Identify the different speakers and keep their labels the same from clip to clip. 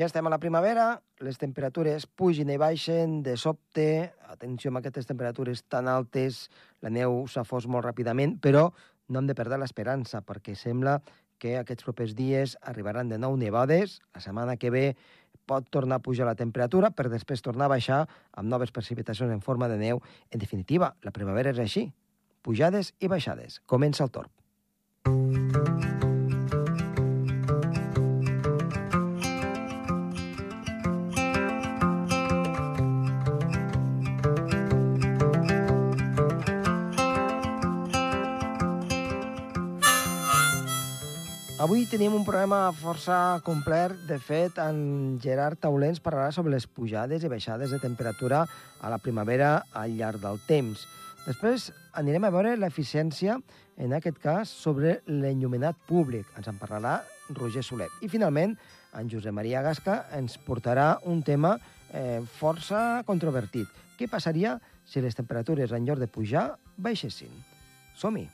Speaker 1: Ja estem a la primavera, les temperatures pugen i baixen de sobte. Atenció amb aquestes temperatures tan altes, la neu s'afos molt ràpidament, però no hem de perdre l'esperança, perquè sembla que aquests propers dies arribaran de nou nevades. La setmana que ve pot tornar a pujar la temperatura per després tornar a baixar amb noves precipitacions en forma de neu. En definitiva, la primavera és així. Pujades i baixades. Comença el torb. Avui tenim un programa força complet. De fet, en Gerard Taulens parlarà sobre les pujades i baixades de temperatura a la primavera al llarg del temps. Després anirem a veure l'eficiència, en aquest cas, sobre l'enllumenat públic. Ens en parlarà Roger Solet. I, finalment, en Josep Maria Gasca ens portarà un tema eh, força controvertit. Què passaria si les temperatures, en lloc de pujar, baixessin? Som-hi!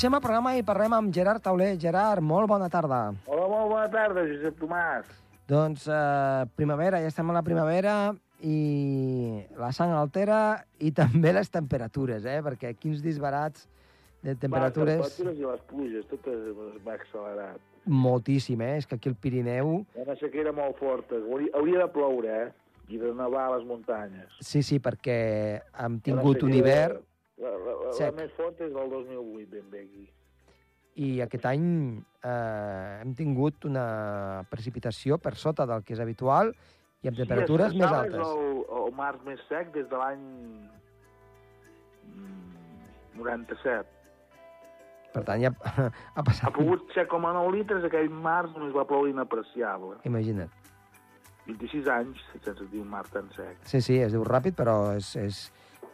Speaker 1: Iniciem el programa i parlem amb Gerard Tauler. Gerard, molt bona tarda.
Speaker 2: Hola, molt bona tarda, Josep Tomàs.
Speaker 1: Doncs eh, primavera, ja estem a la primavera i la sang altera i també les temperatures, eh? perquè quins disbarats de temperatures...
Speaker 2: Les temperatures i les pluges, tot es va accelerat.
Speaker 1: Moltíssim, eh? És que aquí al Pirineu...
Speaker 2: Una sequera molt forta. Hauria, hauria de ploure, eh? I de nevar a les muntanyes.
Speaker 1: Sí, sí, perquè hem tingut un hivern
Speaker 2: La, la, la, més forta és del 2008, ben bé aquí.
Speaker 1: i aquest any eh, hem tingut una precipitació per sota del que és habitual i amb temperatures
Speaker 2: sí,
Speaker 1: més altes.
Speaker 2: És el, el març més sec des de l'any mm, 97.
Speaker 1: Per tant, ja ha
Speaker 2: Ha
Speaker 1: passat...
Speaker 2: plogut 7,9 litres, aquell març només va ploure inapreciable.
Speaker 1: Imagina't.
Speaker 2: 26 anys sense dir un mar tan sec.
Speaker 1: Sí, sí, es diu ràpid, però és, és,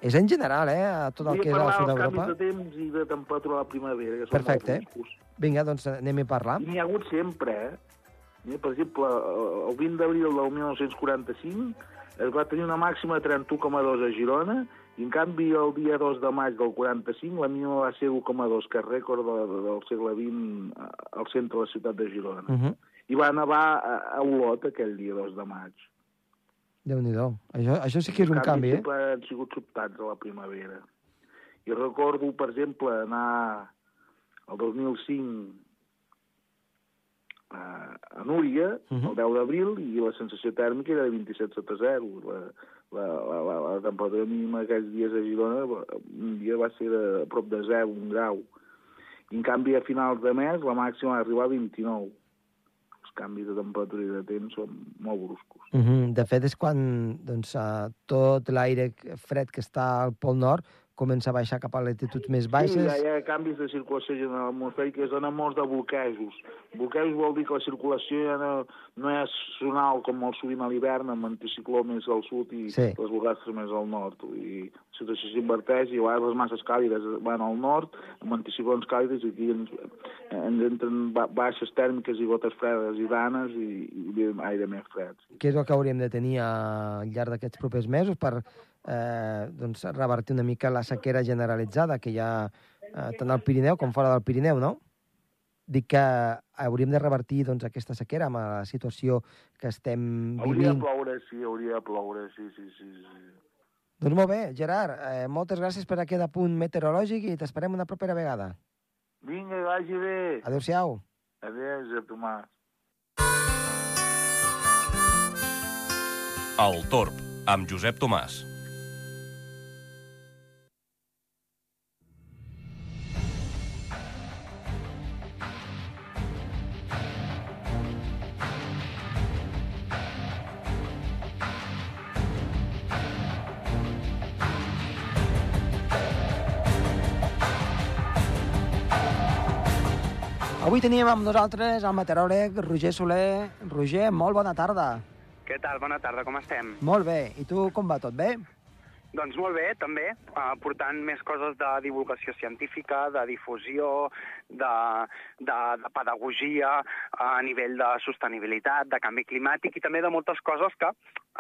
Speaker 1: és en general, eh? A tot el que és
Speaker 2: parlar
Speaker 1: sud d'Europa.
Speaker 2: canvis de temps i de temperatura a la primavera, que són
Speaker 1: Perfecte.
Speaker 2: molt.
Speaker 1: Vinga, doncs anem a parlar.
Speaker 2: N'hi ha hagut sempre, eh? Mira, per exemple, el 20 d'abril del 1945 es va tenir una màxima de 31,2 a Girona i, en canvi, el dia 2 de maig del 45 la mínima va ser 1,2, que és rècord de, de, del segle XX eh, al centre de la ciutat de Girona.
Speaker 1: Uh -huh.
Speaker 2: I va nevar a, a Olot aquell dia 2 de maig.
Speaker 1: Déu-n'hi-do. Això, això sí que és un canvi,
Speaker 2: canvis
Speaker 1: eh?
Speaker 2: han sigut sobtats a la primavera. I recordo, per exemple, anar el 2005 a, a Núria, uh
Speaker 1: Mhm.
Speaker 2: -huh. el 10 d'abril, i la sensació tèrmica era de 27 sota 0. La, la, la, la, la temperatura mínima aquells dies a Girona un dia va ser de, a prop de 0, un grau. I, en canvi, a finals de mes, la màxima va arribar a 29. Canvis de temperatura i de temps són molt bruscos.
Speaker 1: Uh -huh. De fet, és quan doncs, tot l'aire fred que està al Pol Nord comença a baixar cap a latituds més baixes.
Speaker 2: Sí, hi ha, canvis de circulació general atmosfèrica, es donen molts de bloquejos. Bloquejos vol dir que la circulació ja no, no és zonal com molt sovint a l'hivern, amb anticicló més al sud i
Speaker 1: Sí.
Speaker 2: les borrasques més al nord. I la situació s'inverteix i a vegades les masses càlides van al nord, amb anticiclons càlids, i aquí ens, ens entren ba baixes tèrmiques i gotes fredes i danes i, i aire més fred.
Speaker 1: Què és el que hauríem de tenir al llarg d'aquests propers mesos per eh, doncs, revertir una mica la sequera generalitzada que hi ha eh, tant al Pirineu com fora del Pirineu, no? Dic que hauríem de revertir doncs, aquesta sequera amb la situació que estem
Speaker 2: Hauria de
Speaker 1: vivint.
Speaker 2: ploure, sí, hauria de ploure, sí, sí, sí. sí.
Speaker 1: Doncs molt bé, Gerard, eh, moltes gràcies per aquest apunt meteorològic i t'esperem una propera vegada.
Speaker 2: Vinga, vagi bé.
Speaker 1: Adéu-siau.
Speaker 2: Adéu, Josep Tomàs.
Speaker 3: El Torb, amb Josep Tomàs.
Speaker 1: Avui teníem amb nosaltres el meteoròleg Roger Soler. Roger, molt bona tarda.
Speaker 4: Què tal? Bona tarda, com estem?
Speaker 1: Molt bé. I tu com va? Tot bé?
Speaker 4: Doncs molt bé, també, uh, portant més coses de divulgació científica, de difusió, de, de, de pedagogia a nivell de sostenibilitat, de canvi climàtic i també de moltes coses que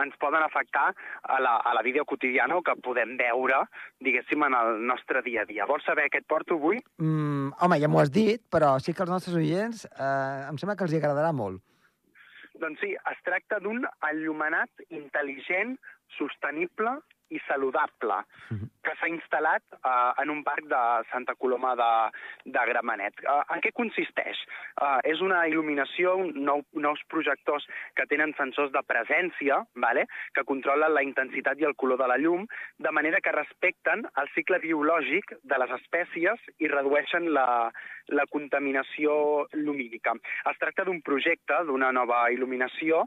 Speaker 4: ens poden afectar a la, a la vida quotidiana o que podem veure, diguéssim, en el nostre dia a dia. Vols saber què et porto avui?
Speaker 1: Mm, home, ja m'ho has dit, però sí que els nostres oients eh, em sembla que els hi agradarà molt.
Speaker 4: Doncs sí, es tracta d'un enllumenat intel·ligent, sostenible i saludable que s'ha instal·lat uh, en un parc de Santa Coloma de, de Gramenet. Uh, en què consisteix? Uh, és una il·luminació, nou, nous projectors que tenen sensors de presència, vale? que controlen la intensitat i el color de la llum, de manera que respecten el cicle biològic de les espècies i redueixen la, la contaminació lumínica. Es tracta d'un projecte, d'una nova il·luminació,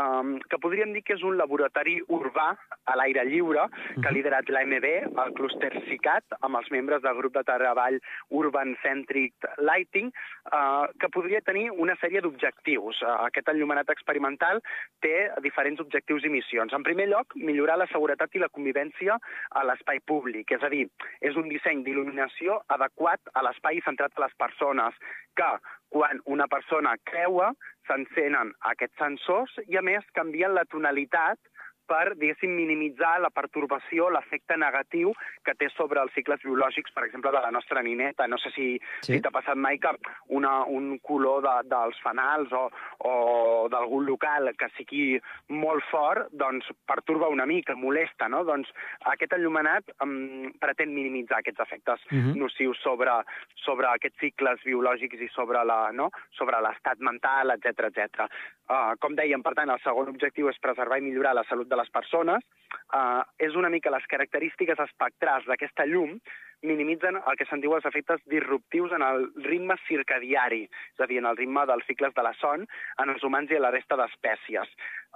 Speaker 4: um, que podríem dir que és un laboratori urbà a l'aire lliure, que ha liderat l'AMB, el clúster CICAT, amb els membres del grup de treball Urban Centric Lighting, eh, que podria tenir una sèrie d'objectius. Eh, aquest enllumenat experimental té diferents objectius i missions. En primer lloc, millorar la seguretat i la convivència a l'espai públic, és a dir, és un disseny d'il·luminació adequat a l'espai centrat a les persones, que quan una persona creua, s'encenen aquests sensors i, a més, canvien la tonalitat per, diguéssim, minimitzar la pertorbació, l'efecte negatiu que té sobre els cicles biològics, per exemple, de la nostra nineta. No sé si,
Speaker 1: Sí.
Speaker 4: si t'ha passat mai que una, un color de, dels fanals o, o d'algun local que sigui molt fort, doncs pertorba una mica, molesta, no? Doncs aquest enllumenat um, pretén minimitzar aquests efectes
Speaker 1: Mhm.
Speaker 4: nocius sobre, sobre aquests cicles biològics i sobre la, no? sobre l'estat mental, etc etc. Uh, com dèiem, per tant, el segon objectiu és preservar i millorar la salut de les persones. Uh, és una mica les característiques espectrals d'aquesta llum minimitzen el que se'n diu els efectes disruptius en el ritme circadiari, és a dir, en el ritme dels cicles de la son en els humans i a la resta d'espècies.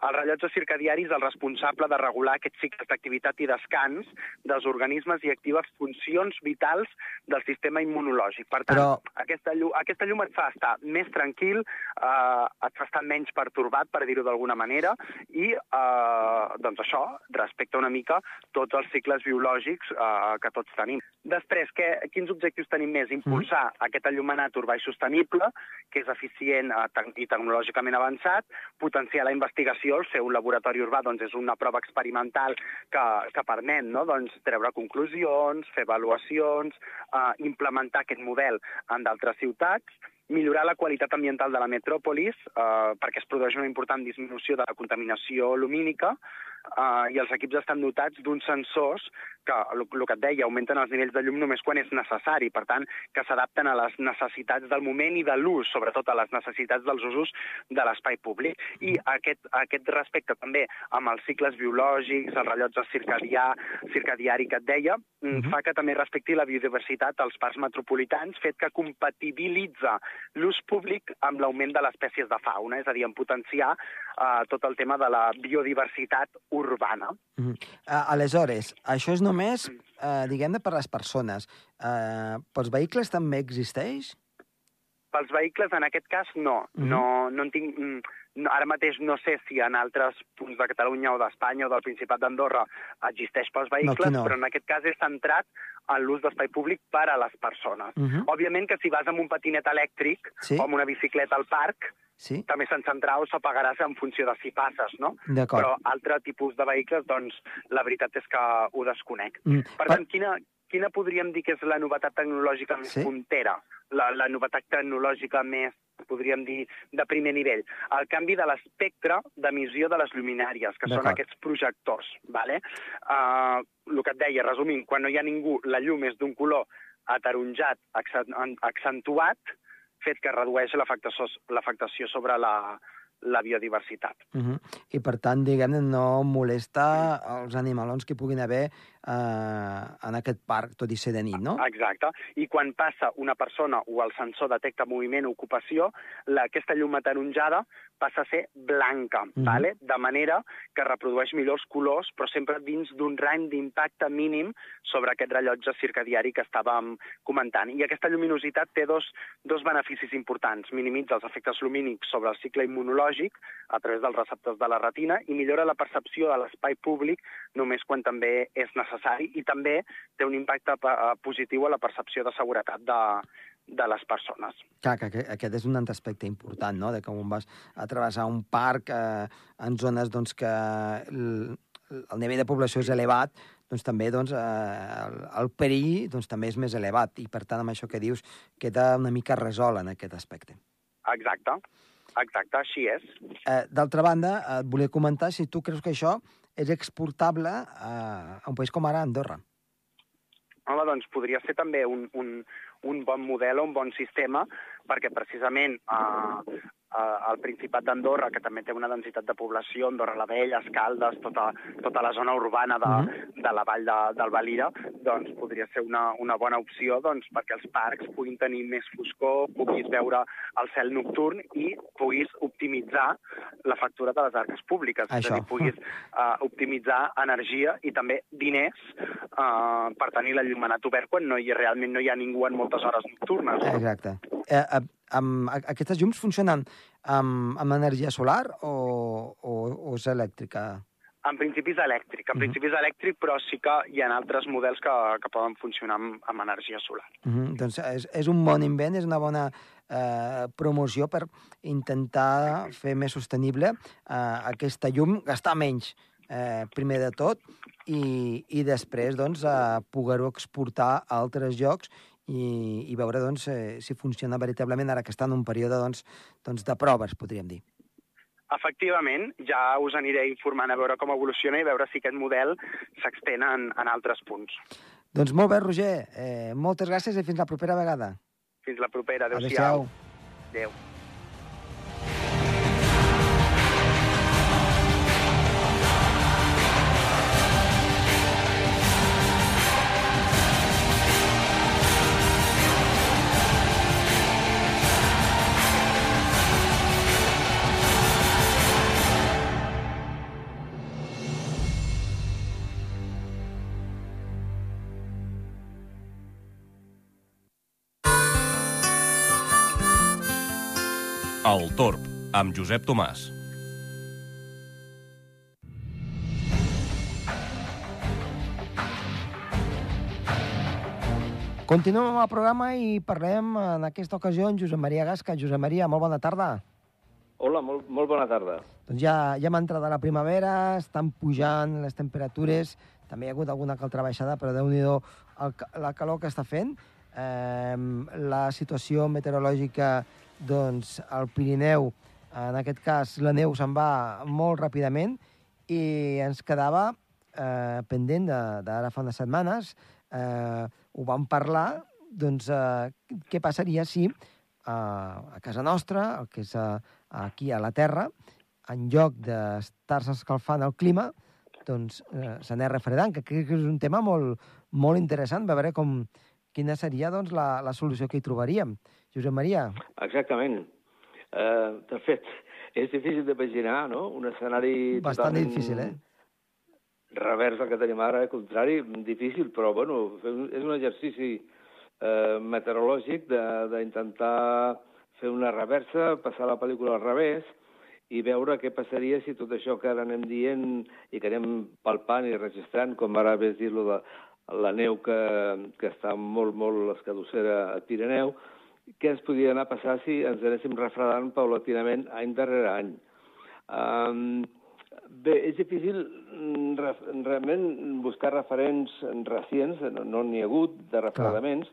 Speaker 4: El rellotge circadiari és el responsable de regular aquests cicles d'activitat i descans dels organismes i activa funcions vitals del sistema immunològic. Per tant,
Speaker 1: Però-
Speaker 4: aquesta, llum, aquesta llum et fa estar més tranquil, eh, et fa estar menys pertorbat, per dir-ho d'alguna manera, i eh, doncs això respecta una mica tots els cicles biològics eh, que tots tenim. Després, què, quins objectius tenim més? Impulsar aquest enllumenat urbà i sostenible, que és eficient eh, i tecnològicament avançat, potenciar la investigació, el seu laboratori urbà doncs, és una prova experimental que, que permet no? doncs, treure conclusions, fer avaluacions, eh, implementar aquest model en d'altres ciutats, millorar la qualitat ambiental de la metròpolis eh, perquè es produeix una important disminució de la contaminació lumínica eh, i els equips estan dotats d'uns sensors que, el, el que et deia, augmenten els nivells de llum només quan és necessari, per tant, que s'adapten a les necessitats del moment i de l'ús, sobretot a les necessitats dels usos de l'espai públic. I aquest, aquest respecte també amb els cicles biològics, el rellotge circadià, circadiari que et deia, mm fa que també respecti la biodiversitat als parcs metropolitans, fet que compatibilitza l'ús públic amb l'augment de les espècies de fauna, és a dir, en potenciar eh, tot el tema de la biodiversitat urbana.
Speaker 1: Mhm. Uh, aleshores, això és només, uh, diguem-ne, per les persones. Uh, pels vehicles també existeix?
Speaker 4: Pels vehicles, en aquest cas, no.
Speaker 1: Mhm.
Speaker 4: no, no en tinc... No, ara mateix no sé si en altres punts de Catalunya o d'Espanya o del Principat d'Andorra existeix pels vehicles,
Speaker 1: aquí no.
Speaker 4: però en aquest cas és centrat en l'ús d'espai públic per a les persones.
Speaker 1: Mhm.
Speaker 4: Òbviament que si vas amb un patinet elèctric
Speaker 1: Sí.
Speaker 4: o amb una bicicleta al parc,
Speaker 1: Sí?
Speaker 4: també se'n centrarà o s'apagaràs en funció de si passes, no? Però altre tipus de vehicles, doncs, la veritat és que ho desconec.
Speaker 1: Mm.
Speaker 4: Per tant, quina, quina podríem dir que és la novetat tecnològica més
Speaker 1: Sí.
Speaker 4: puntera? La, la novetat tecnològica més, podríem dir, de primer nivell? El canvi de l'espectre d'emissió de les luminàries, que són aquests projectors. Vale? Uh, el que et deia, resumint, quan no hi ha ningú, la llum és d'un color ataronjat, accent- accentuat, fet que redueix l'afectació sobre la, la biodiversitat.
Speaker 1: Mhm. I, per tant, diguem-ne, no molesta els animalons que puguin haver eh, en aquest parc, tot i ser de nit, no?
Speaker 4: Exacte. I quan passa una persona o el sensor detecta moviment o ocupació, la, aquesta llum ataronjada passa a ser blanca,
Speaker 1: Mhm.
Speaker 4: vale? de manera que reprodueix millors colors, però sempre dins d'un rany d'impacte mínim sobre aquest rellotge circadiari que estàvem comentant. I aquesta lluminositat té dos, dos beneficis importants. Minimitza els efectes lumínics sobre el cicle immunològic a través dels receptors de la retina i millora la percepció de l'espai públic només quan també és necessari necessari i també té un impacte eh, positiu a la percepció de seguretat de, de les persones.
Speaker 1: Clar, que aquest és un altre aspecte important, no?, de com vas a travessar un parc eh, en zones doncs, que el, el nivell de població és elevat, doncs també doncs, eh, el, el perill doncs, també és més elevat i, per tant, amb això que dius, queda una mica resolt en aquest aspecte.
Speaker 4: Exacte, exacte, així és.
Speaker 1: Eh, D'altra banda, et volia comentar si tu creus que això és exportable a, a un país com ara Andorra.
Speaker 4: Home, doncs podria ser també un, un, un bon model o un bon sistema perquè precisament eh, al Principat d'Andorra, que també té una densitat de població, Andorra la Vella, Escaldes, tota, tota la zona urbana de, mm -hmm. de la vall de, del Valira, doncs podria ser una, una bona opció doncs, perquè els parcs puguin tenir més foscor, puguis veure el cel nocturn i puguis optimitzar la factura de les arques públiques.
Speaker 1: Això.
Speaker 4: És a dir, puguis uh, optimitzar energia i també diners uh, per tenir l'enllumenat obert quan no hi, realment no hi ha ningú en moltes hores nocturnes.
Speaker 1: Exacte. Eh, eh, amb, aquestes llums funcionen amb, amb energia solar o, o, o és elèctrica?
Speaker 4: En principi és elèctric, en uh -huh. principi és elèctric, però sí que hi ha altres models que, que poden funcionar amb, amb energia solar.
Speaker 1: Uh -huh. Doncs és, és un bon invent, és una bona eh, promoció per intentar fer més sostenible eh, aquesta llum, gastar menys, eh, primer de tot, i, i després doncs, eh, poder-ho exportar a altres llocs i, i veure doncs, eh, si funciona veritablement ara que està en un període doncs, doncs de proves, podríem dir.
Speaker 4: Efectivament, ja us aniré informant a veure com evoluciona i veure si aquest model s'extén en, en altres punts.
Speaker 1: Doncs molt bé, Roger. Eh, moltes gràcies i fins la propera vegada.
Speaker 4: Fins la propera. Adéu-siau. Adéu. Adéu.
Speaker 3: El Torb, amb Josep Tomàs.
Speaker 1: Continuem amb el programa i parlem en aquesta ocasió amb Josep Maria Gasca. Josep Maria, molt bona tarda.
Speaker 5: Hola, molt, molt bona tarda.
Speaker 1: Doncs ja, ja hem entrat a la primavera, estan pujant les temperatures, també hi ha hagut alguna altra baixada, però déu nhi la calor que està fent. Eh, la situació meteorològica doncs el Pirineu, en aquest cas la neu se'n va molt ràpidament i ens quedava eh, pendent d'ara fa unes setmanes, eh, ho vam parlar, doncs eh, què passaria si eh, a casa nostra, el que és eh, aquí a la Terra, en lloc d'estar-se escalfant el clima, doncs eh, s'anés refredant, que crec que és un tema molt, molt interessant, veure com, quina seria doncs, la, la solució que hi trobaríem. Josep Maria.
Speaker 5: Exactament. Uh, de fet, és difícil d'imaginar, no?, un escenari...
Speaker 1: Bastant difícil, eh?
Speaker 5: Revers del que tenim ara, al contrari, difícil, però, bueno, és un exercici eh, meteorològic d'intentar fer una reversa, passar la pel·lícula al revés i veure què passaria si tot això que ara anem dient i que anem palpant i registrant, com ara ves dir-lo de la neu que, que està molt, molt escadossera a Pirineu, què ens podria anar a passar si ens anéssim refredant paulatinament any darrere any. Um, bé, és difícil mm, realment buscar referents recients, no n'hi ha hagut de refredaments.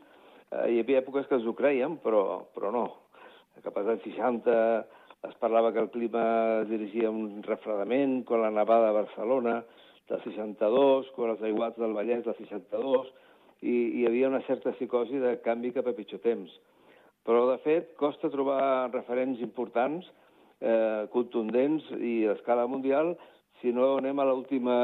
Speaker 5: Uh, hi havia èpoques que ens ho creiem, però, però no. Cap als anys 60 es parlava que el clima dirigia un refredament, quan la nevada a Barcelona del 62, quan els aiguats del Vallès del 62, i hi havia una certa psicosi de canvi cap a pitjor temps. Però, de fet, costa trobar referents importants, eh, contundents i a escala mundial si no anem a l'última,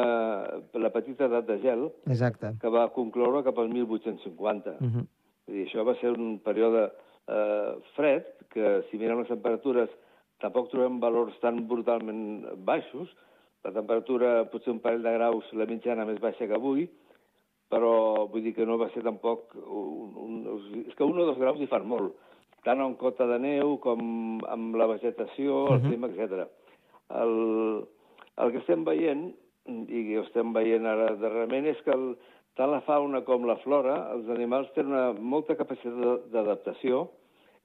Speaker 5: la petita edat de gel,
Speaker 1: Exacte.
Speaker 5: que va concloure cap al 1850. Uh -huh. Dir, això va ser un període eh, fred, que si mirem les temperatures tampoc trobem valors tan brutalment baixos. La temperatura, potser un parell de graus, la mitjana més baixa que avui, però vull dir que no va ser tampoc... Un, un, és que un o dos graus hi fan molt tant en cota de neu com amb la vegetació, el uh -huh. clima, etc. El, el que estem veient i que ho estem veient ara darrerament, és que el, tant la fauna com la flora, els animals tenen una molta capacitat d'adaptació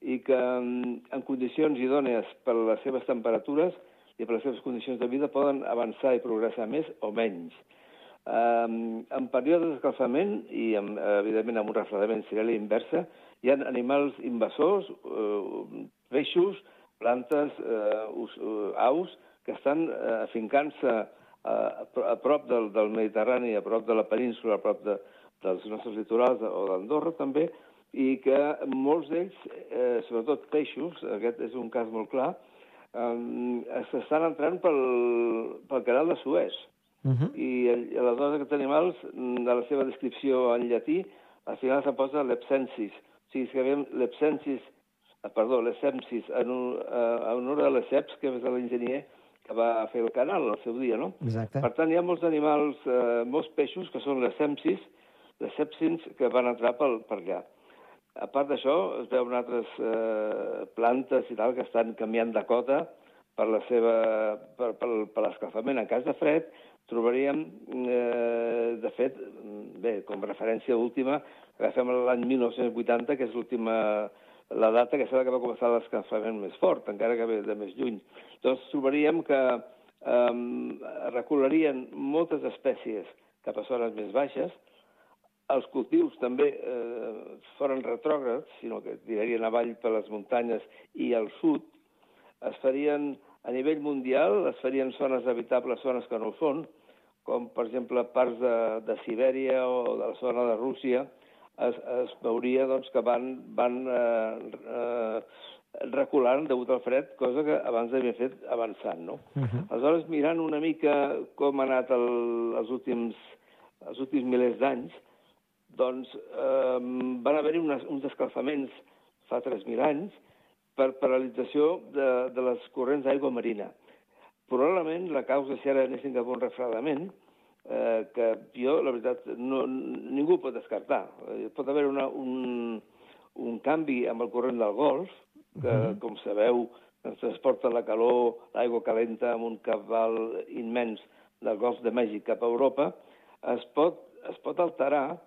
Speaker 5: i que en, en condicions idònies per les seves temperatures i per les seves condicions de vida poden avançar i progressar més o menys. Um, en períodes d'escalfament i, amb, evidentment, amb un refredament seria la inversa, hi ha animals invasors, uh, peixos, plantes, uh, us, uh, aus, que estan uh, afincant-se a, a prop del, del Mediterrani, a prop de la península, a prop de, dels nostres litorals o d'Andorra també, i que molts d'ells, eh, sobretot peixos, aquest és un cas molt clar, eh, s'estan entrant pel, pel canal de Suez. Uh -huh. I aleshores aquests animals, de la seva descripció en llatí, al final se posa l'epsensis. O sigui, escrivim l'epsensis, perdó, l'essempsis, en, un, eh, en honor a l'Esseps, que és l'enginyer que va fer el canal al seu dia, no?
Speaker 1: Exacte.
Speaker 5: Per tant, hi ha molts animals, eh, molts peixos, que són les sepsis, les sepsins, que van entrar per, per allà. A part d'això, es veuen altres eh, plantes i tal que estan canviant de cota per la seva, per, per, per l'escalfament. En cas de fred, trobaríem, eh, de fet, bé, com a referència última, agafem l'any 1980, que és l'última la data que serà que va començar l'escalfament més fort, encara que ve de més lluny. Doncs trobaríem que eh, recularien moltes espècies cap a zones més baixes, els cultius també eh, foren retrògrads, sinó que tirarien avall per les muntanyes i al sud, es farien a nivell mundial, es farien zones habitables, zones que no ho són, com per exemple parts de, de Sibèria o de la zona de Rússia, es, es veuria doncs, que van, van eh, eh, reculant degut al fred, cosa que abans havia fet avançant. No? Uh -huh. Aleshores, mirant una mica com ha anat el, els, últims, els últims milers d'anys, doncs eh, van haver-hi uns escalfaments fa 3.000 anys per paralització de, de les corrents d'aigua marina. Probablement la causa, si ara anessin cap a un refredament, eh, que jo, la veritat, no, ningú pot descartar. Eh, pot haver una, un, un canvi amb el corrent del golf, que, uh -huh. com sabeu, ens transporta la calor, l'aigua calenta amb un cabal immens del golf de Mèxic cap a Europa, es pot, es pot alterar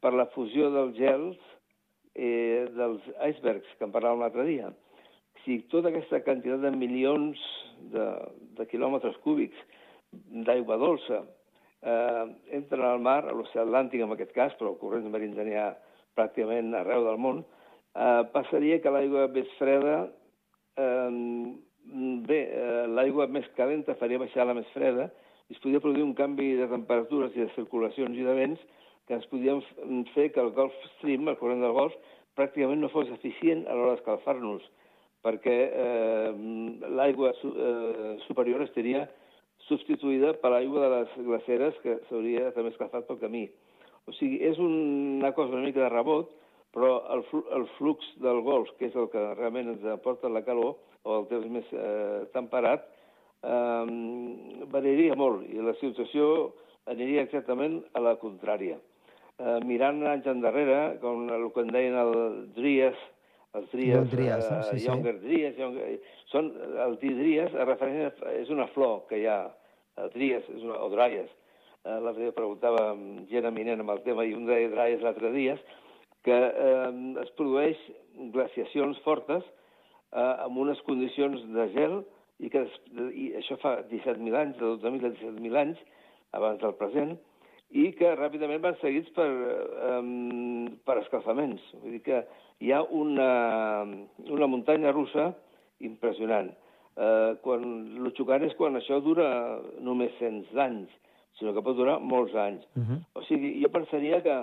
Speaker 5: per la fusió dels gels eh, dels icebergs, que en parlàvem l'altre dia. Si tota aquesta quantitat de milions de, de quilòmetres cúbics d'aigua dolça eh, entren al mar, a l'oceà Atlàntic en aquest cas, però corrents marins n'hi ha pràcticament arreu del món, eh, passaria que l'aigua més freda, eh, bé, eh, l'aigua més calenta faria baixar la més freda, i es podria produir un canvi de temperatures i de circulacions i de vents que ens podien fer que el Gulf Stream, el corrent del Golf, pràcticament no fos eficient a l'hora d'escalfar-nos, perquè eh, l'aigua eh, superior estaria substituïda per l'aigua de les glaceres que s'hauria també escalfat pel camí. O sigui, és una cosa una mica de rebot, però el, flu el flux del golf, que és el que realment ens aporta la calor, o el temps més eh, temperat, eh, variaria molt i la situació aniria exactament a la contrària. Eh, mirant anys endarrere, com el que en deien el Dries, els Dries,
Speaker 1: Dries no? sí,
Speaker 5: sí. Younger Dries, Younger, són, el Dries és una flor que hi ha, el Dries, és una, o Dries, eh, l'altre dia preguntava gent eminent amb el tema i un deia Dries l'altre dia, que eh, es produeix glaciacions fortes eh, amb unes condicions de gel i que i això fa 17.000 anys, de 12.000 a 17.000 anys, abans del present, i que ràpidament van seguits per, um, per escalfaments. Vull dir que hi ha una, una muntanya russa impressionant. Uh, quan, el xocant és quan això dura només cents anys, sinó que pot durar molts anys. Uh -huh. O sigui, jo pensaria que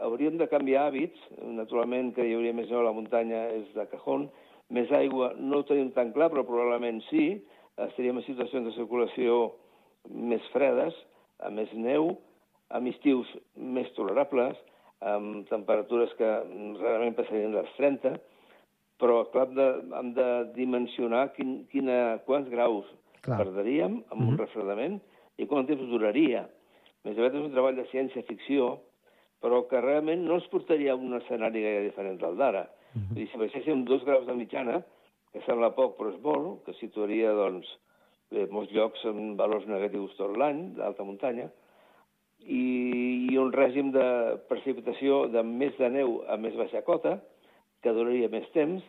Speaker 5: hauríem de canviar hàbits, naturalment que hi hauria més neu a la muntanya és de cajón, més aigua no ho tenim tan clar, però probablement sí, estaríem en situacions de circulació més fredes, a més neu, amb estius més tolerables, amb temperatures que rarament passarien dels 30, però clar, hem de, hem de dimensionar quin, quina, quants graus clar. perdríem amb mm -hmm. un refredament i quant temps duraria. Més aviat és un treball de ciència-ficció, però que realment no ens portaria a un escenari gaire diferent del d'ara. Mm -hmm. si baixéssim dos graus de mitjana, que sembla poc però és molt, que situaria doncs, bé, molts llocs amb valors negatius tot l'any, d'alta muntanya, i, i un règim de precipitació de més de neu a més baixa cota, que duraria més temps.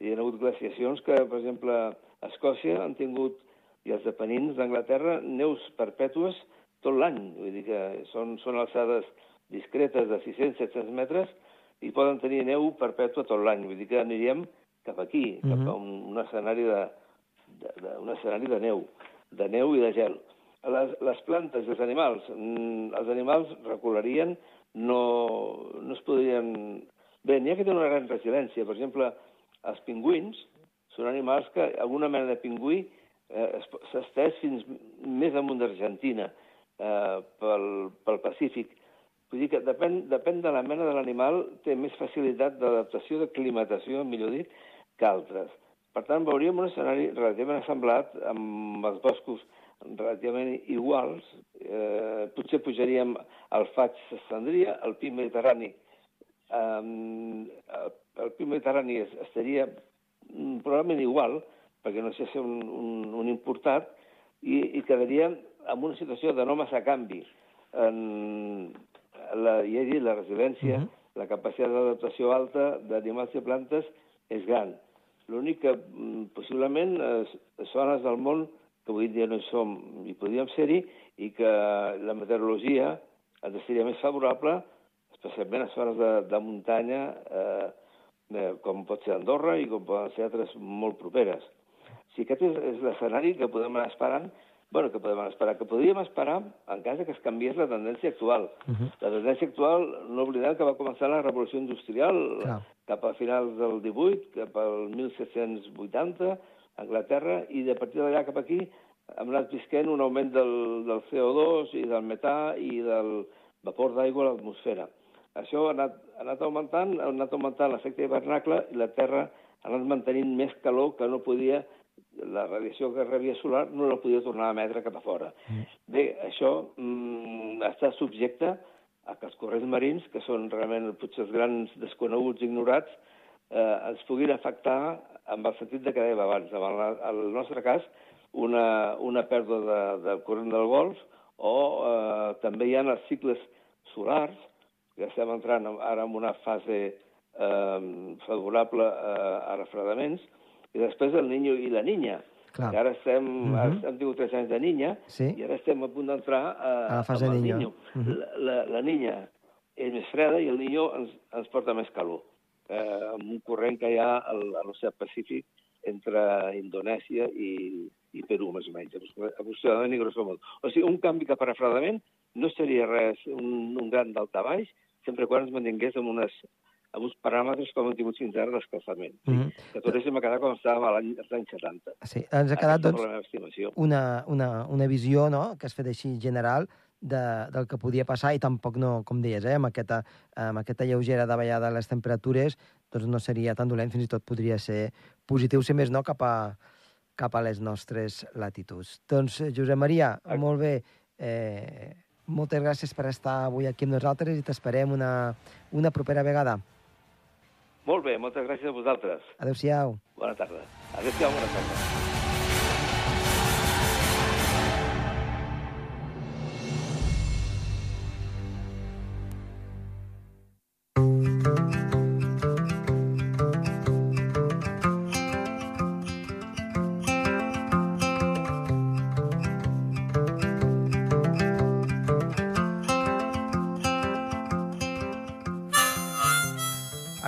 Speaker 5: Hi ha hagut glaciacions que, per exemple, a Escòcia han tingut, i els Apenins d'Anglaterra, neus perpètues tot l'any. Vull dir que són, són alçades discretes de 600-700 metres i poden tenir neu perpètua tot l'any. Vull dir que aniríem cap aquí, mm -hmm. cap a un, un escenari de, de, de, un escenari de neu, de neu i de gel. Les, les plantes i els animals, mm, els animals recularien, no, no es podrien... Bé, n'hi ha que tenen una gran resiliència. Per exemple, els pingüins són animals que alguna mena de pingüí eh, s'ha estès fins més amunt d'Argentina, eh, pel, pel Pacífic. Vull dir que depèn, depèn de la mena de l'animal, té més facilitat d'adaptació, d'aclimatació, millor dit, que altres. Per tant, veuríem un escenari relativament assemblat amb els boscos relativament iguals. Eh, potser pujaríem al faig s'estendria, el pi mediterrani eh, el pi mediterrani estaria mm, probablement igual, perquè no sé si un, un, un importat, i, i quedaria en una situació de no massa canvi. En la, ja he dit, la residència, uh -huh. la capacitat d'adaptació alta d'animals i plantes és gran. L'únic que mm, possiblement les zones del món que avui dia no hi som i podríem ser-hi i que la meteorologia ens seria més favorable, especialment a zones de, de muntanya, eh, com pot ser Andorra i com poden ser altres molt properes. Si aquest és, és l'escenari que podem anar esperant, bueno, que podem esperar? Que podríem esperar en cas que es canviés la tendència actual. Uh -huh. La tendència actual, no oblidem que va començar la revolució industrial Clar. cap a finals del 18, cap al 1780, a Anglaterra, i de partir d'allà cap aquí hem anat visquent un augment del, del CO2 i del metà i del vapor d'aigua a l'atmosfera. Això ha anat, ha anat augmentant, ha anat augmentant l'efecte hivernacle i la Terra ha anat mantenint més calor que no podia la radiació que rebia solar no la podia tornar a emetre cap a fora. Mm. Bé, això mm, està subjecte a que els corrents marins, que són realment potser els grans desconeguts, ignorats, eh, ens puguin afectar amb el sentit de que dèiem abans. En el, nostre cas, una, una pèrdua de, del corrent del golf o eh, també hi ha els cicles solars, que estem entrant ara en una fase eh, favorable eh, a refredaments, i després el niño i la niña. Clar. I ara estem, uh -huh. ara hem tingut tres anys de niña, sí. i ara estem a punt d'entrar a,
Speaker 1: a la fase de niño. niño.
Speaker 5: Uh -huh. la, la, la niña és més freda i el niño ens, ens porta més calor, eh, amb un corrent que hi ha a l'oceà Pacífic entre Indonèsia i, i Perú, més o menys, aproximadament i grosso modo. O sigui, un canvi cap a refredament no seria res, un, un gran daltabaix, sempre quan ens mantingués amb unes amb uns paràmetres com hem tingut fins ara d'escalfament. Mm -hmm. Que tot això m'ha quedat com estàvem l'any 70.
Speaker 1: Sí, ens ha quedat, doncs, una, una, una visió no?, que has fet així general de, del que podia passar i tampoc no, com deies, eh, amb, aquesta, amb aquesta lleugera davallada de les temperatures doncs no seria tan dolent, fins i tot podria ser positiu, si més no, cap a, cap a les nostres latituds. Doncs, Josep Maria, Exacte. molt bé, eh, moltes gràcies per estar avui aquí amb nosaltres i t'esperem una, una propera vegada.
Speaker 5: Molt bé, moltes gràcies a vosaltres.
Speaker 1: Adéu-siau.
Speaker 5: Bona tarda. Adéu-siau, bona tarda.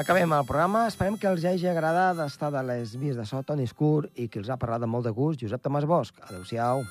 Speaker 1: Acabem el programa. Esperem que els hagi agradat estar de les vies de so Toni Escur i que els ha parlat de molt de gust Josep Tomàs Bosch. Adéu-siau.